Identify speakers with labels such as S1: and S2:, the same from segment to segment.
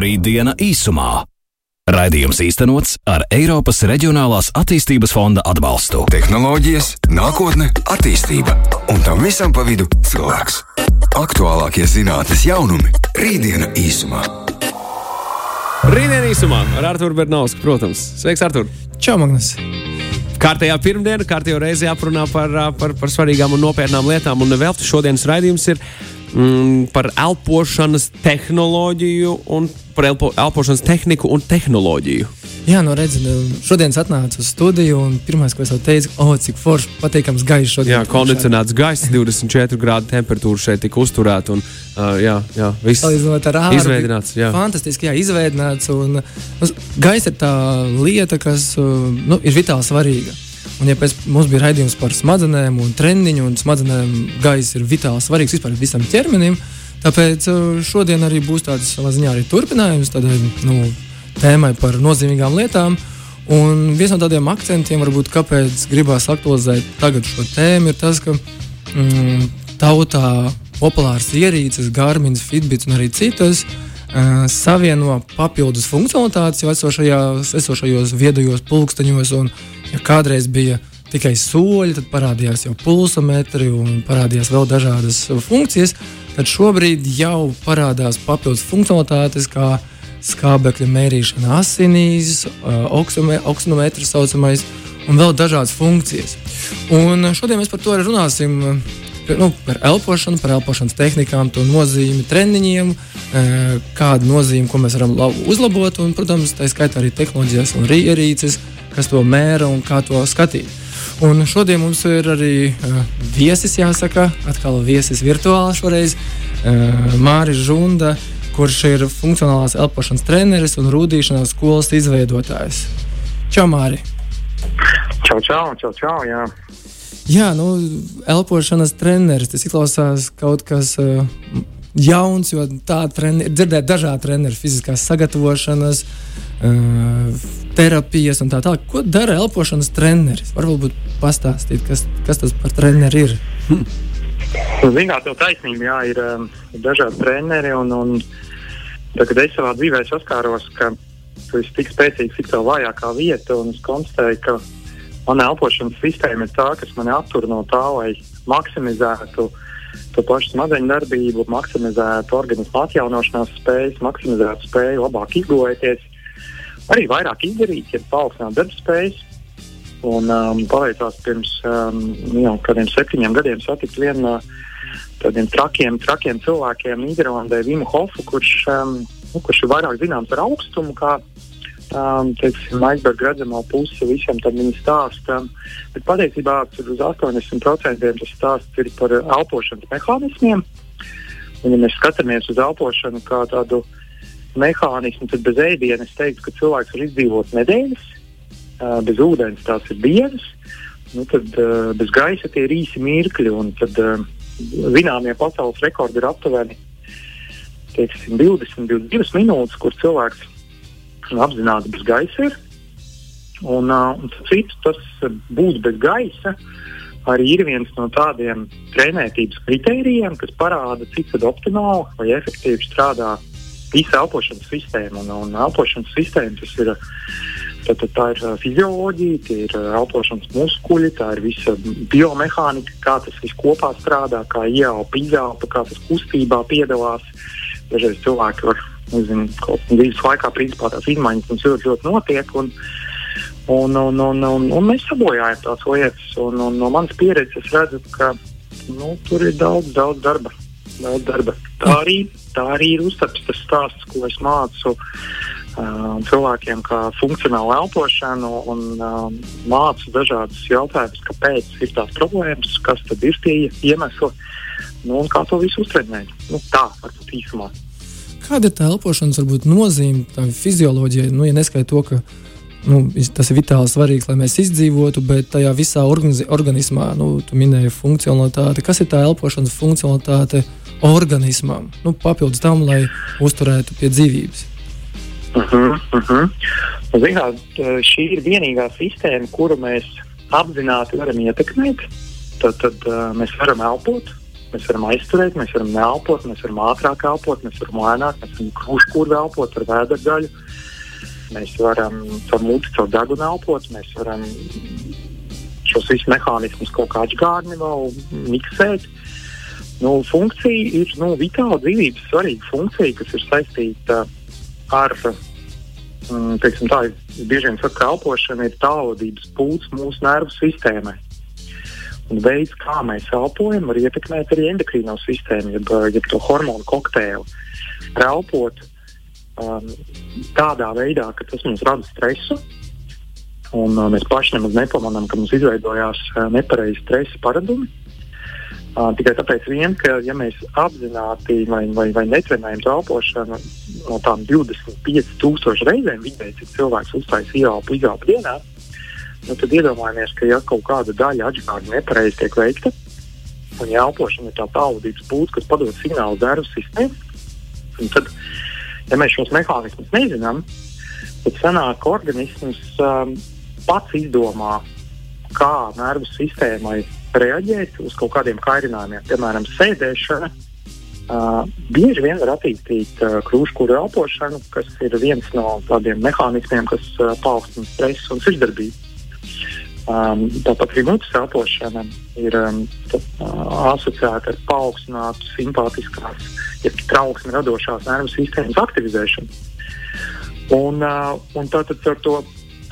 S1: Rītdiena īsumā. Raidījums īstenots ar Eiropas Reģionālās attīstības fonda atbalstu.
S2: Tehnoloģijas, nākotne, attīstība un tam visam pa vidu cilvēks. Aktuālākie zinātnīs jaunumi - Rītdiena īsumā.
S3: Rītdien īsumā ar Arthuru Bernausku, protams. Sveiks, Artur!
S4: Čau, Magnus!
S3: Kārtējā pirmdiena, kārtējā reizē jāparunā par, par, par svarīgām un nopietnām lietām. Un vēl šodienas raidījums ir mm, par elpošanas tehnoloģiju un par elpo, elpošanas tehniku un tehnoloģiju.
S4: Jā, no redzes, šodien atnācu uz studiju, un pirmais, ko es teicu, oh, cik forši patīkams gaiss šodien.
S3: Jā, kondicionēts gaiss, 24 grādu temperatūra šeit tika uzturēta. Un, uh, jā, jā, viss
S4: ir
S3: izveidināts. Jā.
S4: Fantastiski, jā, izveidināts. Un, nu, gaisa ir tā lieta, kas nu, ir vitāli svarīga. Un, ja pēc mums bija raidījums par smadzenēm un treniņu, un smadzenēm gaisa ir vitāli svarīgs vispār visam ķermenim, tāpēc uh, šodien arī būs tāds ziņā arī turpinājums. Tādai, nu, tēmai par nozīmīgām lietām. Un viens no tādiem akcentiem, varbūt, kāpēc gribās aktualizēt tagad šo tēmu, ir tas, ka mm, tautā populāras ierīces, Garmins, Fitbits un arī citas uh, savieno papildus funkcionalitātes jau esošajos, esošajos viedajos pulksteņos. Un, ja kādreiz bija tikai soļi, tad parādījās jau pulsometri un parādījās vēl dažādas funkcijas, tad šobrīd jau parādās papildus funkcionalitātes, kā skābekļa mērīšana asinīs, oksinometrs saucamais un vēl dažādas funkcijas. Un šodien mēs par to arī runāsim. Nu, par elpošanu, par elpošanas tehnikām, to nozīmi treniņiem, kādu nozīmi, ko mēs varam uzlabot, un, protams, tā skaitā arī tehnoloģijas un ierīces, kas to mēra un kā to skatīt. Un šodien mums ir arī uh, viesis, jāsaka, atkal viesis virtuāli šoreiz, uh, Māris Žunda, kurš ir funkcionālās elpošanas treneris un rūtīšanās skolas izveidotājs. Čau, Māri!
S5: Čau, čau, čau, čau jā.
S4: Jā, nu, elpošanas treneris. Tas izklausās kaut kas uh, jauns, jo tā treni, dzirdēt dažādi treneri, fiziskās sagatavošanas, uh, terapijas un tā tālāk. Ko dara elpošanas treneris? Varbūt pastāstīt, kas, kas tas par treneri ir.
S5: Zināt, tev taisnība, jā, ir um, dažādi treneri un, un Tad, kad es savā dzīvē saskāros, ka tu esi tik spēcīgs, cik tā vājākā vieta, un es konstatēju, ka mana elpošanas sistēma ir tā, kas man attur no tā, lai maksimizētu to pašu smadzeņu darbību, maksimizētu organismu atjaunošanās spējas, maksimizētu spēju labāk izgulēties, arī vairāk izdarīt, ja paaugstināt darba spējas. Un um, paveicās pirms um, jau kādiem septiņiem gadiem satikt vienu no tādiem trakiem, trakiem cilvēkiem Nīderlandē, Vimu Hofu, kurš, um, nu, kurš ir vairāk zināms ar augstumu, kā um, teiksim, aizberga redzamā puse visam tam stāstam. Bet patiesībā uz 80% tas stāsts ir par elpošanas mehānismiem. Un, ja mēs skatāmies uz elpošanu kā tādu mehānismu, tad bez ēdiena es teiktu, ka cilvēks var izdzīvot nedēļas, uh, bez ūdens tās ir dienas, nu, tad uh, bez gaisa tie ir īsi mirkļi. Tad, uh, zināmie pasaules rekordi ir aptuveni teiksim, 20, 22 minūtes, kur cilvēks apzināti bez gaisa ir. Un, uh, un cits, tas būt bez gaisa arī ir viens no tādiem trenētības kritērijiem, kas parāda, cik optimāli vai efektīvi strādā visa elpošanas sistēma. Un, un elpošanas sistēma tas ir Tad, tā ir fizioloģija, tie ir elpošanas muskuļi, tā ir visa biomehānika, kā tas viss kopā strādā, kā ieelpa, izelpa, kā tas kustībā piedalās. Dažreiz cilvēki var, nezinu, dzīves laikā, principā tās izmaiņas mums ļoti, ļoti notiek. Un, un, un, un, un, un mēs sabojājam tās lietas. Un, un, no manas pieredzes es redzu, ka nu, tur ir daudz, daudz darba. Daudz darba. Tā, arī, tā arī ir uztaps tas stāsts, ko es mācu uh, cilvēkiem, kā funkcionālu elpošanu un uh, mācu dažādus jautājumus, kāpēc ir tās problēmas, kas tad ir tie iemesli nu, un kā to visu uztrenēt. Nu, tā varbūt īsumā.
S4: Kāda ir tā elpošanas varbūt, nozīme tam fizioloģijai? Nu, ja neskaidro to, ka nu, tas ir vitāli svarīgs, lai mēs izdzīvotu, bet tajā visā organismā, nu, tu minēji funkcionalitāti. Kas ir tā elpošanas funkcionalitāte organismam? Nu, papildus tam, lai uzturētu pie dzīvības.
S5: Uh -huh, uh -huh. Zināt, šī ir vienīgā sistēma, kuru mēs apzināti varam ietekmēt. Tad, tad uh, mēs varam elpot, Mēs varam aizturēt, mēs varam elpot, mēs varam ātrāk elpot, mēs varam lēnāk, mēs varam krūškūru elpot ar vēdergaļu. Mēs varam caur muti, caur degunu elpot, mēs varam šos visus mehānismus kaut kā atgādni vēl miksēt. Nu, funkcija ir nu, vitāla dzīvības svarīga funkcija, kas ir saistīta ar, mm, teiksim tā, bieži vien saka, ka elpošana ir tālvadības pūts mūsu nervu sistēmai. Un veids, kā mēs elpojam, var ietekmēt arī endokrīno sistēmu, jeb, jeb to hormonu kokteili. Elpot um, tādā veidā, ka tas mums rada stresu, un uh, mēs paši nemaz nepamanām, ka mums izveidojās uh, nepareizi stresa paradumi. Uh, tikai tāpēc, vien, ka ja mēs apzināti vai, vai, vai netrenējam elpošanu no tām 25,000 reizēm vidēji, cik cilvēks uzstājas ieelpu izelpu dienā, nu, tad iedomājamies, ka ja kaut kāda daļa atžgārda nepareizi tiek veikta, un ja elpošana ir tā tālvadības pūce, kas padod signālu nervu sistēmai, tad, ja mēs šos mehānismus nezinām, tad sanāk, ka organisms um, pats izdomā, kā nervu sistēmai reaģēt uz kaut kādiem kairinājumiem, piemēram, sēdēšana. Uh, bieži vien var attīstīt uh, krūškuru elpošanu, kas ir viens no tādiem mehānismiem, kas uh, paaugstina stresu un sirdsdarbību. Um, tāpat arī mutes elpošana ir um, tā, uh, asociēta ar paaugstinātu simpātiskās, ja trauksmi radošās nervu sistēmas aktivizēšanu. Un, uh, un tātad ar to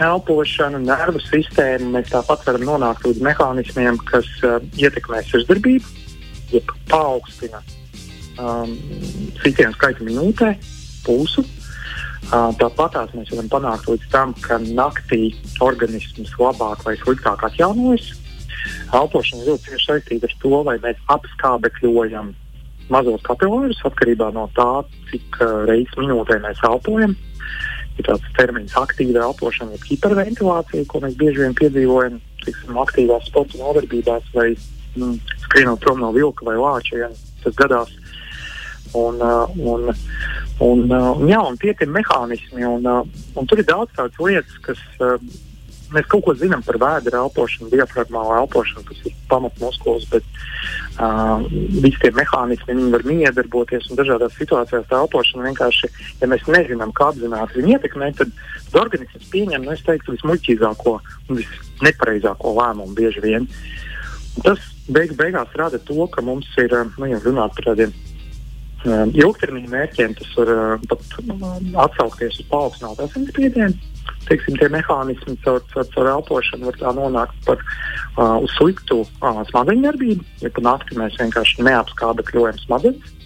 S5: elpošanu, nervu sistēmu mēs tāpat varam nonākt līdz mehānismiem, kas uh, ietekmē sirdsdarbību, ja paaugstina um, sitienu skaitu minūtē, pulsu Tāpat mēs varam panākt līdz tam, ka naktī organisms labāk vai sliktāk atjaunojas. Elpošana ļoti cieši saistīta ar to, vai mēs apskābekļojam mazos kapilārus atkarībā no tā, cik reizes minūtē mēs elpojam. Ir tāds termins aktīva elpošana, jeb hiperventilācija, ko mēs bieži vien piedzīvojam tiksim, aktīvās sporta nodarbībās vai mm, skrienot prom no vilka vai lāča, ja tas gadās. Un, un, Un, uh, jā, un tie ir mehānismi, un, uh, un tur ir daudz tādas lietas, kas uh, mēs kaut ko zinām par vēdera elpošanu, diafragmālu elpošanu, kas ir pamatmuskulis, bet uh, visi tie mehānismi var miedarboties un dažādās situācijās tā elpošana vienkārši, ja mēs nezinām, kā apzināti viņu ietekmē, tad organisms pieņem, nu, es teiktu, vismuļķīgāko un visnepareizāko lēmumu bieži vien. Un tas beig beigās rada to, ka mums ir, nu, jau runāt par tādiem Um, ilgtermiņa mērķiem tas var uh, pat um, atsaukties uz paaugstinātu asinsspiedienu. Teiksim, tie mehānismi caur, caur, caur elpošanu var nonākt par uh, uz sliktu uh, smadzeņu darbību, ja pa nakti mēs vienkārši neapskābekļojam smadzenes.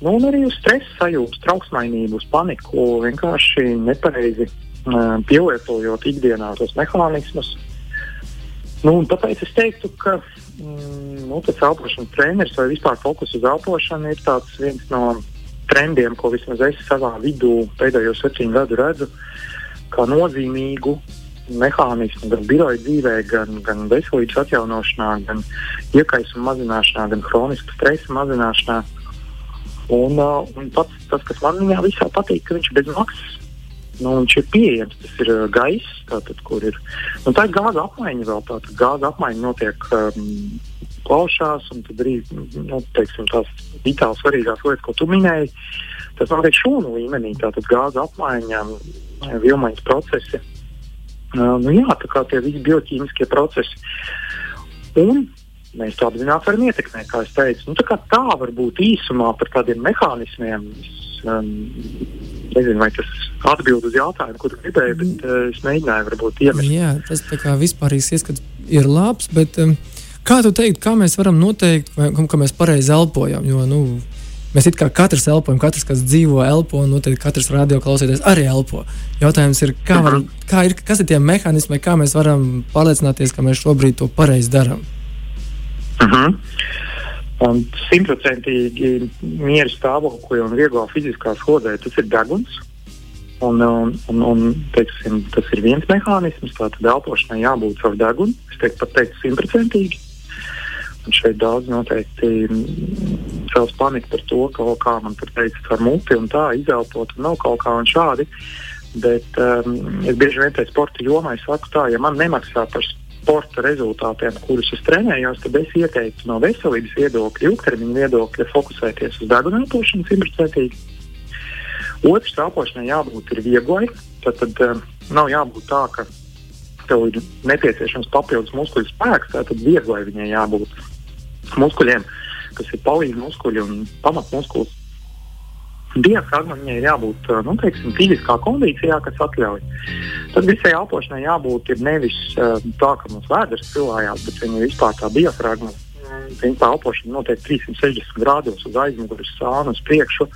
S5: Nu, un arī uz stresa sajūtu, trauksmainību, uz paniku, vienkārši nepareizi uh, pielietojot ikdienā tos mehānismus. Nu, tāpēc es teiktu, ka nu, tas elpošanas treneris vai vispār fokus uz elpošanu ir viens no trendiem, ko vismaz es savā vidū pēdējo septiņu gadu redzu, kā nozīmīgu mehānismu gan biroja dzīvē, gan, gan veselības atjaunošanā, gan iekaisuma mazināšanā, gan kroniska stresa mazināšanā. Un, uh, un pats tas, kas man viņā visā patīk, ka viņš bez maksas. Nu, viņš ir pieejams, tas ir gaiss, tātad, kur ir. Nu, tā ir gāza apmaiņa vēl. Tātad gāza apmaiņa notiek um, plaušās, un tad arī nu, teiksim, tās vitāli svarīgās lietas, ko tu minēji. Tas notiek šūnu līmenī, tātad gāza apmaiņa, vilmaiņas procesi. Uh, nu, jā, tā kā tie visi bioķīmiskie procesi. Un mēs to apzināti varam ietekmēt, kā es teicu. Nu, tā, tā var būt īsumā par tādiem mehānismiem. Es, um, nezinu, vai tas atbild uz jautājumu, ko gribēju, bet uh, es mēģināju, varbūt iemest.
S4: Jā, tas tā kā vispārīgs ieskats ir labs, bet um, kā tu teiktu, kā mēs varam noteikt, vai, ka mēs pareizi elpojam? Jo, nu, Mēs it kā katrs elpojam, katrs, kas dzīvo, elpo, un noteikti katrs radio klausītājs arī elpo. Jautājums ir, kā var, kā ir, kas ir tie mehānismi, kā mēs varam pārliecināties, ka mēs šobrīd to pareizi darām?
S5: Uh mhm. -huh. Simtprocentīgi miera stāvoklī un vieglā fiziskā slodē tas ir deguns. Un, un, un, un, teiksim, tas ir viens mehānisms, tātad elpošanai jābūt caur degunu. Es teiktu, pat teikt, simtprocentīgi. Un šeit daudz noteikti cels paniku par to, ka, kā man tur teica, ar muti un tā izelpot un nav kaut kā un šādi. Bet um, es bieži vien tajā sporta jomā saku tā, ja man nemaksā par, sporta rezultātiem, kurus es trenējos, tad es ieteiktu no veselības viedokļa, ilgtermiņa viedokļa fokusēties uz deguna elpošanu simtprocentīgi. Otrs elpošanai jābūt vieglai. Tad, tad um, nav jābūt tā, ka tev ir nepieciešams papildus muskuļu spēks, tad vieglai viņai jābūt muskuļiem, kas ir palīdzīgi muskuļi un pamatmuskuļi. Diafragma viņai ir jābūt nu, teiksim, fiziskā kondīcijā, kas atļauj. Tad visai elpošanai jābūt nevis uh, tā, ka mums vēders cilvēkās, bet viņa vispār tā diafragma. Principā elpošana notiek 360 grādos uz aizmugures, sānu uz priekšu.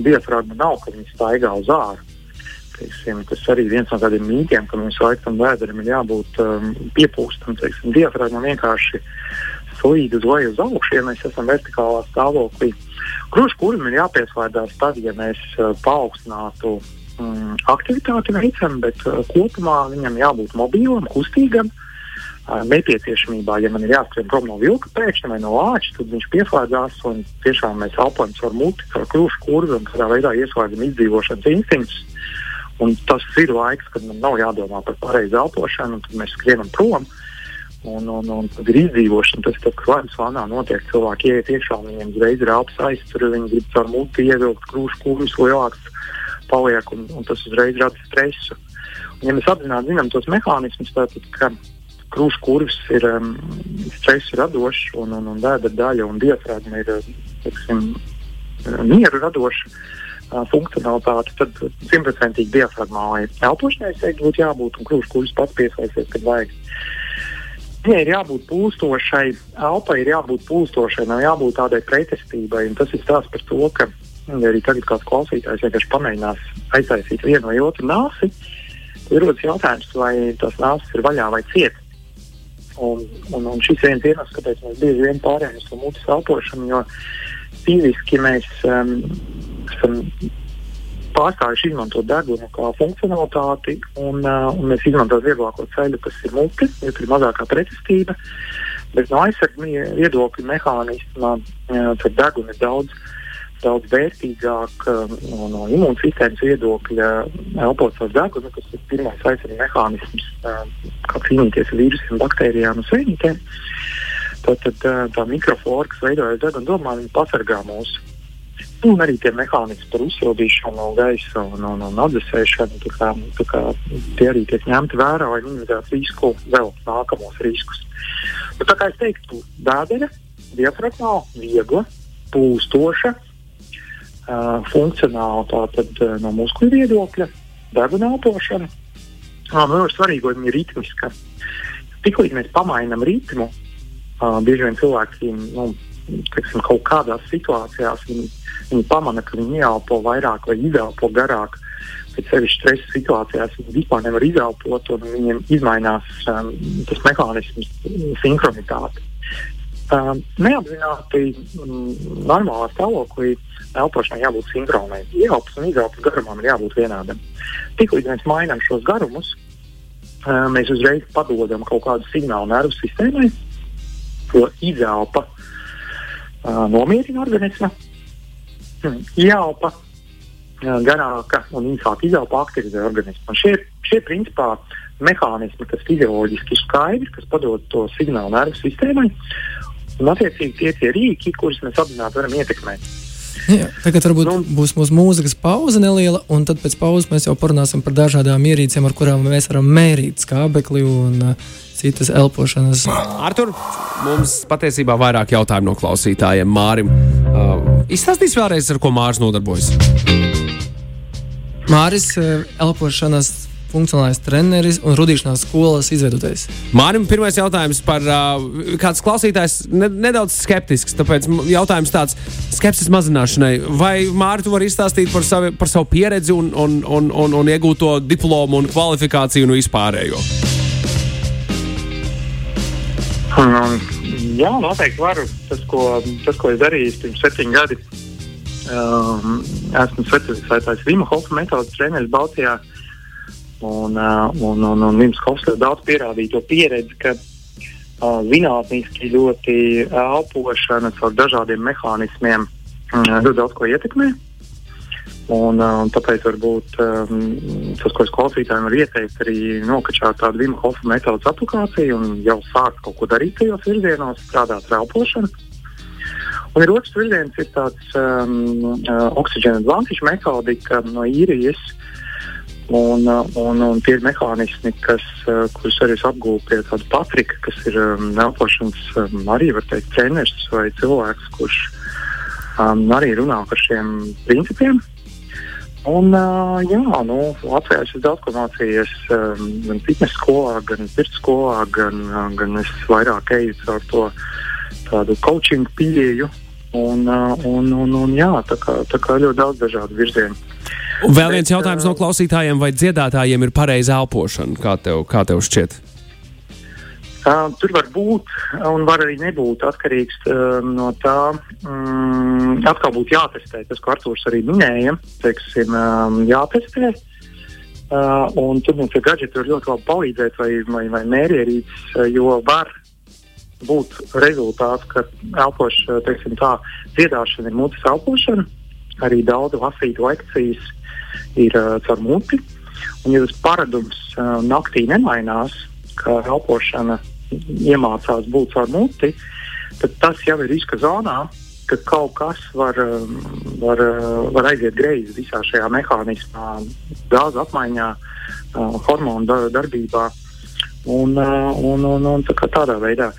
S5: Diafragma nav, ka viņa staigā uz ārā. Teiksim, tas arī viens no tādiem mītiem, ka mums laikam vēderam ir jābūt um, piepūstam. Diafragma vienkārši slīd uz leju uz augšu, ja mēs esam vertikālā stāvoklī. Krušu kurim ir jāpieslēdzas tad, ja mēs uh, paaugstinātu um, aktivitāti veicam, bet uh, kopumā viņam jābūt mobīlam, kustīgam. Uh, nepieciešamībā, ja man ir jāskrien prom no vilka pēkšņi vai no āķa, tad viņš pieslēdzās un tiešām mēs elpojam caur muti, caur krušu kurvu un tādā veidā ieslēdzam izdzīvošanas instinktus. Un tas ir laiks, kad man nav jādomā par pareizu elpošanu, un tad mēs skrienam prom. Un, un, un tad ir izdzīvošana. Tas ir klāts vānā notiek. Cilvēki ieiet iekšā, viņiem uzreiz elpas aiztur, viņi grib caur muti ievilkt krūšu kūrus lielāks paliek, un, un tas uzreiz rada stresu. Un, ja mēs apzināti zinām tos mehānismus, tad, ka krūšu kurvs ir um, stresa radošs un, un, un vēdera daļa un diafragma ir teiksim, mieru radoša funkcionalitāti, tad simtprocentīgi diafragmālai elpošanai būtu jābūt un krūšu kuģis pats piesaisties, kad vajag. Viņai ir jābūt pūstošai, elpai ir jābūt pūstošai, nav jābūt tādai pretestībai. Tas ir stāsts par to, ka ja arī tagad kāds klausītājs vienkārši pamēģinās aiztaisīt vienu vai otru nāsi, tad rodas jautājums, vai tas nāsis ir vaļā vai ciet. Un, un, un šis viens iemesls, kāpēc mēs bieži vien pārējām uz mutes elpošanu, jo fiziski mēs um, esam pārstājuši izmantot degunu kā funkcionalitāti, un, uh, un mēs izmantojam vieglāko ceļu, kas ir mute, jo tur ir mazākā pretestība. Bet no aizsardzības viedokļa mehānisma uh, deguna ir daudz, daudz vērtīgāk uh, no, no imūnsistēmas viedokļa elpot ar degunu, kas ir pirmais aizsardzības mehānisms, uh, kā cīnīties ar vīrusiem, baktērijām un sēņķiem. Tad, tad uh, tā mikroflora, kas veidojas deguna domā, pasargā mūsu Un arī tie mehānismi par uzsildīšanu gaisa un, un, un atdzesēšanu, tā kā, tā kā tie arī tiek ņemti vērā, lai minimizētu risku vēl nākamos riskus. Bet, tā kā es teiktu, dādera, diafragmāla, viegla, pūstoša, uh, funkcionāla tātad uh, no muskuļu viedokļa, deguna elpošana. Uh, vēl ir svarīgi, lai viņa ir ritmiska. Tiklīdz mēs pamainām ritmu, uh, bieži vien cilvēki nu, teiksim, kaut kādās situācijās viņi, viņi pamana, ka viņi ieelpo vairāk vai izelpo garāk. Pēc sevišķi stresa situācijās viņi vispār nevar izelpot, un viņiem izmainās um, tas mehānisms, sinhronitāte. Um, neapzināti um, normālā stāvoklī elpošanai jābūt sinhronai. Ieelpas un izelpas garumam ir jābūt vienādam. Tiklīdz mēs mainām šos garumus, um, mēs uzreiz padodam kaut kādu signālu nervu sistēmai, ko izelpa nomierina organismu, hmm. ieelpa garāka un īsāka izelpa aktivizē organismu. Un šie, šie principā mehānismi, kas fizioloģiski ir skaidri, kas padod to signālu nervu sistēmai, un attiecīgi tie ir rīki, kurus mēs apzināti varam ietekmēt.
S4: Jā, tagad varbūt nu, būs mūsu mūzikas pauze neliela, un tad pēc pauzes mēs jau parunāsim par dažādām ierīcēm, ar kurām mēs varam mērīt skābekli un uh, citas elpošanas.
S3: Artur, mums patiesībā vairāk jautājumu no klausītājiem. Mārim, uh, izstāstīs vēlreiz, ar ko Māris nodarbojas.
S4: Māris, uh, elpošanas funkcionālais treneris un rudīšanās skolas izveidotājs.
S3: Mārim pirmais jautājums par uh, kāds klausītājs ne, nedaudz skeptisks, tāpēc jautājums tāds skepsis mazināšanai. Vai Māri tu vari izstāstīt par savu, par savu pieredzi un, un, un, un, un iegūto diplomu un kvalifikāciju un vispārējo?
S5: Um, jā, noteikti varu. Tas, ko, tas, ko es darīju pirms septiņiem gadiem, um, esmu specializētais Vima Hofa metodas treneris Baltijā. Uh, un, un, un Vims Hofs ļoti daudz pierādīja to pieredzi, ka uh, zinātniski ļoti elpošana caur dažādiem mehānismiem uh, ļoti daudz ko ietekmē. Un, un tāpēc varbūt um, tas, ko es klausītājiem varu ieteikt, arī nokačāt tādu Vima Hofa metodas aplikāciju un jau sākt kaut ko darīt tajos virzienos, strādāt ar elpošanu. Un ir otrs virziens, ir tāds um, uh, oksīģena advantage metodika no īrijas. Un, uh, un, un tie ir mehānismi, kas, uh, kurus arī apgūstu pie tāda Patrika, kas ir um, elpošanas um, arī, teikt, treneris vai cilvēks, kurš um, arī runā par šiem principiem. Un, uh, jā, nu, Latvijā es daudz ko mācījies um, gan fitnes skolā, gan pirts skolā, gan, uh, gan es vairāk eju caur to tādu coaching pieeju. Un, uh, un, un, un jā, tā kā, tā kā ļoti daudz dažādu virzienu.
S3: Un vēl viens jautājums uh, no klausītājiem, vai dziedātājiem ir pareiza elpošana? Kā tev, kā tev šķiet?
S5: Uh, tur var būt un var arī nebūt atkarīgs uh, no tā. Um, atkal būtu jātestē tas, ko Arthurs arī minēja. Teiksim, um, jātestē. Uh, un tur mums ir gadgeti, var ļoti labi palīdzēt, vai, vai, vai mērierīces, uh, jo var būt rezultāts, ka elpošana, teiksim tā, dziedāšana ir mutes elpošana. Arī daudz lasītu lekcijas ir uh, caur muti. Un, ja tas paradums uh, naktī nemainās, ka elpošana iemācās būt ar muti, tad tas jau ir riska zonā, ka kaut kas var, um, var, uh, var aiziet greizi visā šajā mehānismā, gāzu apmaiņā, uh, hormonu darbībā un, uh, un, un, un tā tādā veidā.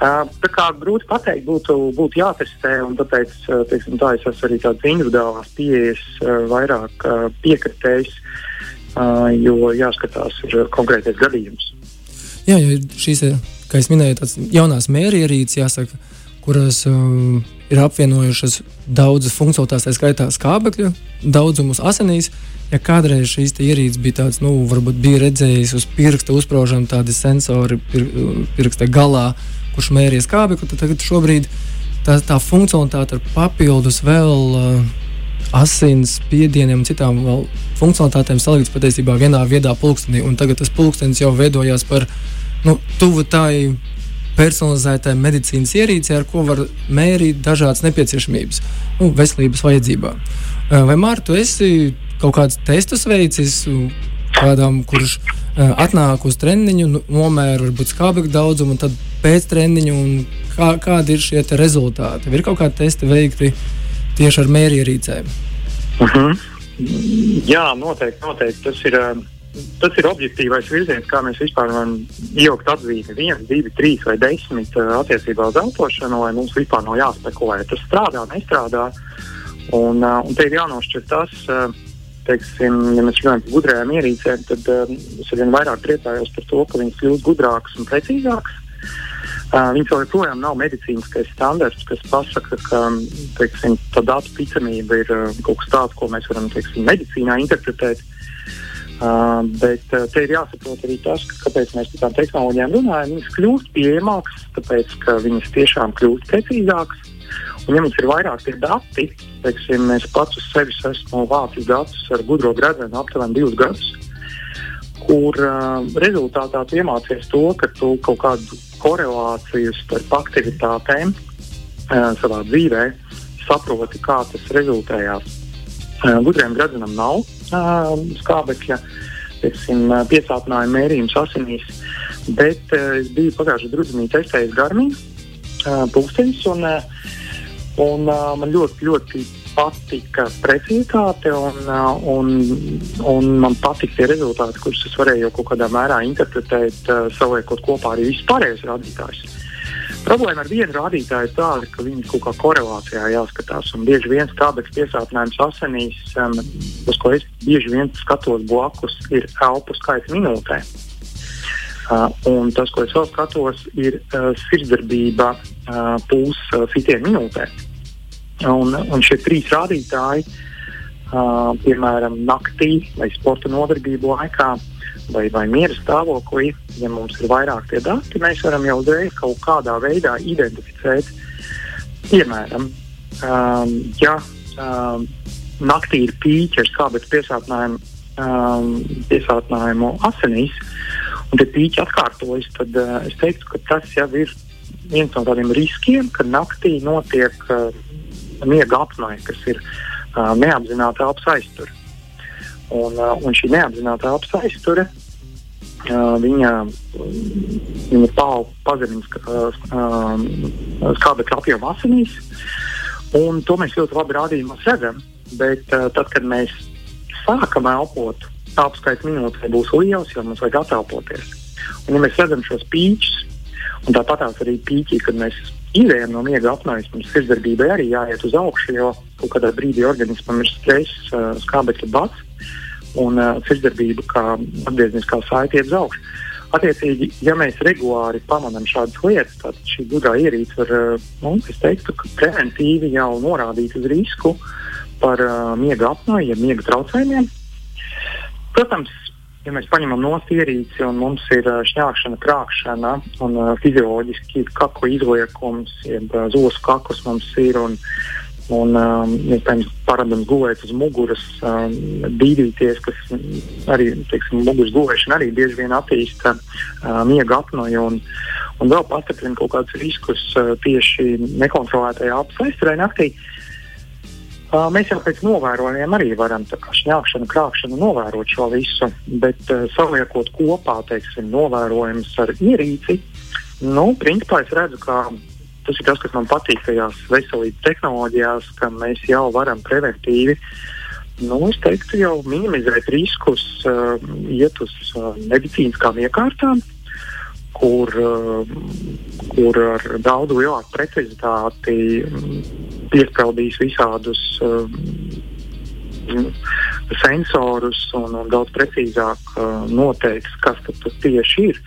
S5: Tā kā grūti pateikt, būtu, būtu jātestē, un tāpēc teiksim, tā, es esmu arī tādas individuālās pieejas, vairāk piekritējis, jo jāskatās ir konkrētais gadījums.
S4: Jā, jo šīs kā jau minēju, tādas jaunās mērierīces, jāsaka, kuras um, ir apvienojušas daudzas funkcionalitātes, tā skaitā skābekļa daudzumus asinīs. Ja kādreiz šīs ierīces bija tādas, nu, varbūt bija redzējis uz pirksta uzsprāžam tādi sensori pir, pirksta galā, kurš mērīja skābekli, tad tagad šobrīd tā, tā funkcionalitāte ar papildus vēl uh, asins spiedieniem citām funkcionalitātēm salikts patiesībā vienā viedā pulkstenī. Tagad tas pulkstenis jau veidojās par nu, tuvu tai personalizētai medicīnas ierīcei, ar ko var mērīt dažādas nepieciešamības nu, veselības vajadzībā. Vai Mārta, tu esi kaut kādus testus veicis kādam, kurš atnāk uz treniņu, nu, nomēra varbūt skābekļa daudzumu, un tad pēc treniņa, kā, kādi ir šie rezultāti? Ir kaut kādi testi veikti tieši ar mērierīcēm?
S5: Uh mhm. -huh. Jā, noteikti, noteikti. Tas ir. Uh tas ir objektīvais virziens, kā mēs vispār varam ielikt atzīmi, viens, divi, trīs vai desmit uh, attiecībā uz elpošanu, lai mums vispār nav jāspekulē. Tas strādā, nestrādā. Un, uh, un te ir jānošķir tas, uh, teiksim, ja mēs runājam par gudrām ierīcēm, tad uh, es arvien vairāk priecājos par to, ka viņas kļūst gudrākas un precīzākas. Uh, vēl joprojām nav medicīniskais standarts, kas pasaka, ka teiksim, tā datu ticamība ir uh, kaut kas tāds, ko mēs varam teiksim, medicīnā interpretēt. Uh, bet uh, te ir jāsaprot arī tas, ka, kāpēc mēs par tādām tehnoloģijām runājam. Viņas kļūst pieejamākas, tāpēc ka viņas tiešām kļūst precīzākas. Ja mums ir vairāk dati, teiksim, mēs pats uz sevis esam vācis datus ar gudro gradzenu aptuveni divus gadus, kur uh, rezultātā tu iemācies to, ka tu kaut kādu korelāciju starp aktivitātēm uh, savā dzīvē saproti, kā tas rezultējās. Uh, gudriem gradzenam nav skābekļa teiksim, piesātinājuma mērījums asinīs. Bet es biju pagājušajā rudenī testējis Garmīnu pulksteņus, un, un man ļoti, ļoti patika precizitāte, un, un, un man patika tie rezultāti, kurus es varēju kaut kādā mērā interpretēt, saliekot kopā arī visus pārējos rādītājus. Problēma ar vienu rādītāju ir tāda, ka viņi kaut kā korelācijā jāskatās. Bieži vien skābekļa piesātinājums asinīs, um, uz ko es bieži vien skatos blakus, ir elpu skaits minūtē. Uh, un tas, ko es vēl skatos, ir uh, sirdsdarbība uh, pulsa uh, sitienu minūtē. Un, un šie trīs rādītāji, uh, piemēram, naktī vai sporta nodarbību laikā, vai, vai miera stāvoklī, ja mums ir vairāk tie dati, mēs varam jau uzreiz kaut kādā veidā identificēt. Piemēram, um, ja um, naktī ir pīķi ar skābekļa piesātinājumu, um, piesātinājumu asinīs, un tie pīķi atkārtojas, tad uh, es teiktu, ka tas jau ir viens no tādiem riskiem, ka naktī notiek uh, miega apmaiņa, kas ir uh, neapzināta elpas aiztura. Un, uh, un šī neapzināta elpas aiztura uh, viņa, viņa pau, pazemina uh, skābekļa apjomu asinīs. Un to mēs ļoti labi rādījumos redzam. Bet uh, tad, kad mēs sākam elpot, tāpu skaits minūtē būs liels, jo mums vajag attelpoties. Un, ja mēs redzam šos pīķus, un tāpat arī pīķi, kad mēs izējām no miega apmaiņas, sirdsdarbībai arī jāiet uz augšu, jo kaut kādā brīdī organismam ir stress, uh, skābekļa bats un uh, sirdsdarbība kā atgriezniskā saite iet uz augšu. Attiecīgi, ja mēs regulāri pamanām šādas lietas, tad šī gudrā ierīce var, uh, nu, es teiktu, ka preventīvi jau norādīt uz risku par uh, miega ja miega traucējumiem. Protams, ja mēs paņemam no ierīci un mums ir šņākšana, krāpšana un fizioloģiski kakla izliekums, jeb zosu kakls mums ir un, un um, iespējams paradums gulēt uz muguras, um, bīdīties, kas arī, teiksim, muguras gulēšana arī bieži vien attīsta uh, miega apnoju un, un vēl pastiprina kaut kādus riskus uh, tieši nekontrolētajā apsaisturē naktī. Uh, Uh, mēs jau pēc novērojumiem arī varam šņākšanu, krāpšanu novērot šo visu, bet uh, saliekot kopā teiksim, novērojumus ar ierīci, nu, principā es redzu, ka tas ir tas, kas man patīk tajās veselības tehnoloģijās, ka mēs jau varam preventīvi. Nu, es teiktu, jau minimizēt riskus, uh, iet uz uh, medicīniskām iekārtām, kur, uh, kur ar daudz lielāku precizitāti piesprādījis visādus um, sensorus un, un daudz precīzāk uh, noteiks, kas tas tieši ir.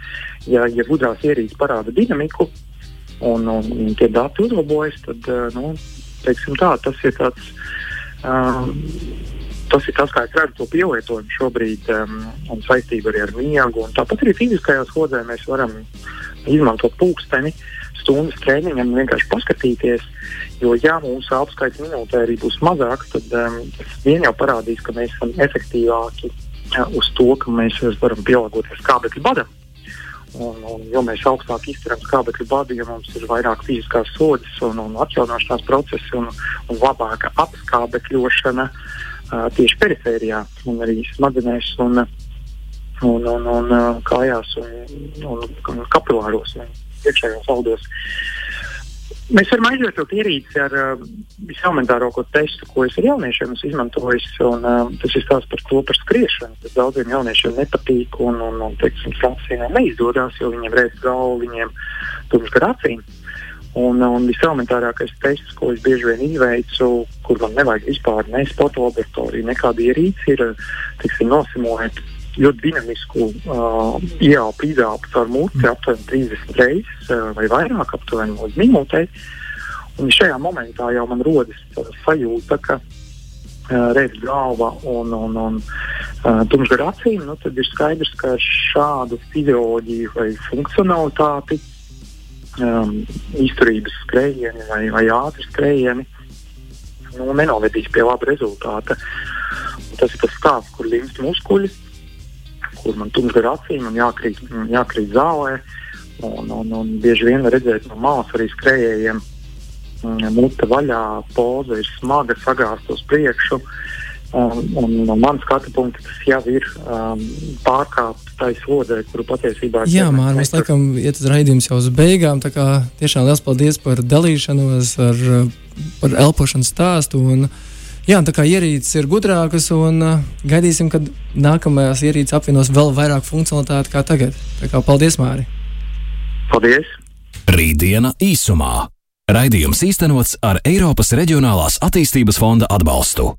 S5: Ja, ja gudrās ierīces parāda dinamiku un, un, un tie dati uzlabojas, tad uh, nu, tā, tas ir tāds. Um, tas ir tas, kā es redzu to pielietojumu šobrīd, um, un saistībā arī ar miegu. Tāpat arī fiziskajā slodzē mēs varam izmantot pulksteni, uh, stundas treniņam vienkārši paskatīties. Jo, ja mūsu apskaits minūtē arī būs mazāk, tad um, vien jau parādīs, ka mēs esam efektīvāki uh, uz to, ka mēs varam pielāgoties skābekļa badam. Un, un, jo mēs augstāk izturam skābekļa badu, jo mums ir vairāk fiziskās sodas un, un atjaunošanās procesi un, un labāka apskābekļošana uh, tieši perifērijā un arī smadzenēs un, un, un, un uh, kājās un, un kapilāros. Un, iekšējos valdos. Mēs varam aizvietot ierīci ar uh, viselementārāko testu, ko es ar jauniešiem esmu izmantojis. Un, uh, tas ir stāsts par to, par skriešanu. Tas daudziem jauniešiem nepatīk un, un, un teiksim, sāpēm neizdodas, jo viņiem redz galvu, viņiem tumšs gar acīm. Un, un viselementārākais tests, ko es bieži vien izveicu, kur man nevajag vispār ne sporta laboratoriju, nekādu ierīci, ir teiksim, nosimulēt ļoti dinamisku uh, ieelpu, izelpu caur muti aptuveni 30 reizes uh, vai vairāk, aptuveni līdz minūtei. Un šajā momentā jau man rodas uh, sajūta, ka uh, redz galva un, un, un uh, tumšs gar acīm, nu, tad ir skaidrs, ka šādu fizioloģiju vai funkcionalitāti, um, izturības skrējieni vai, vai ātri skrējieni nu, nenovedīs pie laba rezultāta. Un tas ir tas stāsts, kur limst muskuļi kur man tumšs gar acīm un jākrīt, jākrīt zālē. Un, un, un bieži vien redzēt no malas arī skrējējiem, mm, mute vaļā, poza ir smaga, sagāzta uz priekšu. Un, un no manas skatu punkta tas jau ir um, pārkāpts tai slodzē, kuru patiesībā ir.
S4: Jā, Mārcis, mums laikam iet uz raidījums jau uz beigām. Tā kā tiešām liels paldies par dalīšanos ar, par elpošanas stāstu. Un, uh, Jā, tā kā ierīces ir gudrākas, un uh, gaidīsim, kad nākamajās ierīces apvienos vēl vairāk funkcionalitāti kā tagad. Tā kā paldies, Māri!
S5: Paldies!
S1: Rītdiena īsumā. Raidījums īstenots ar Eiropas Reģionālās attīstības fonda atbalstu.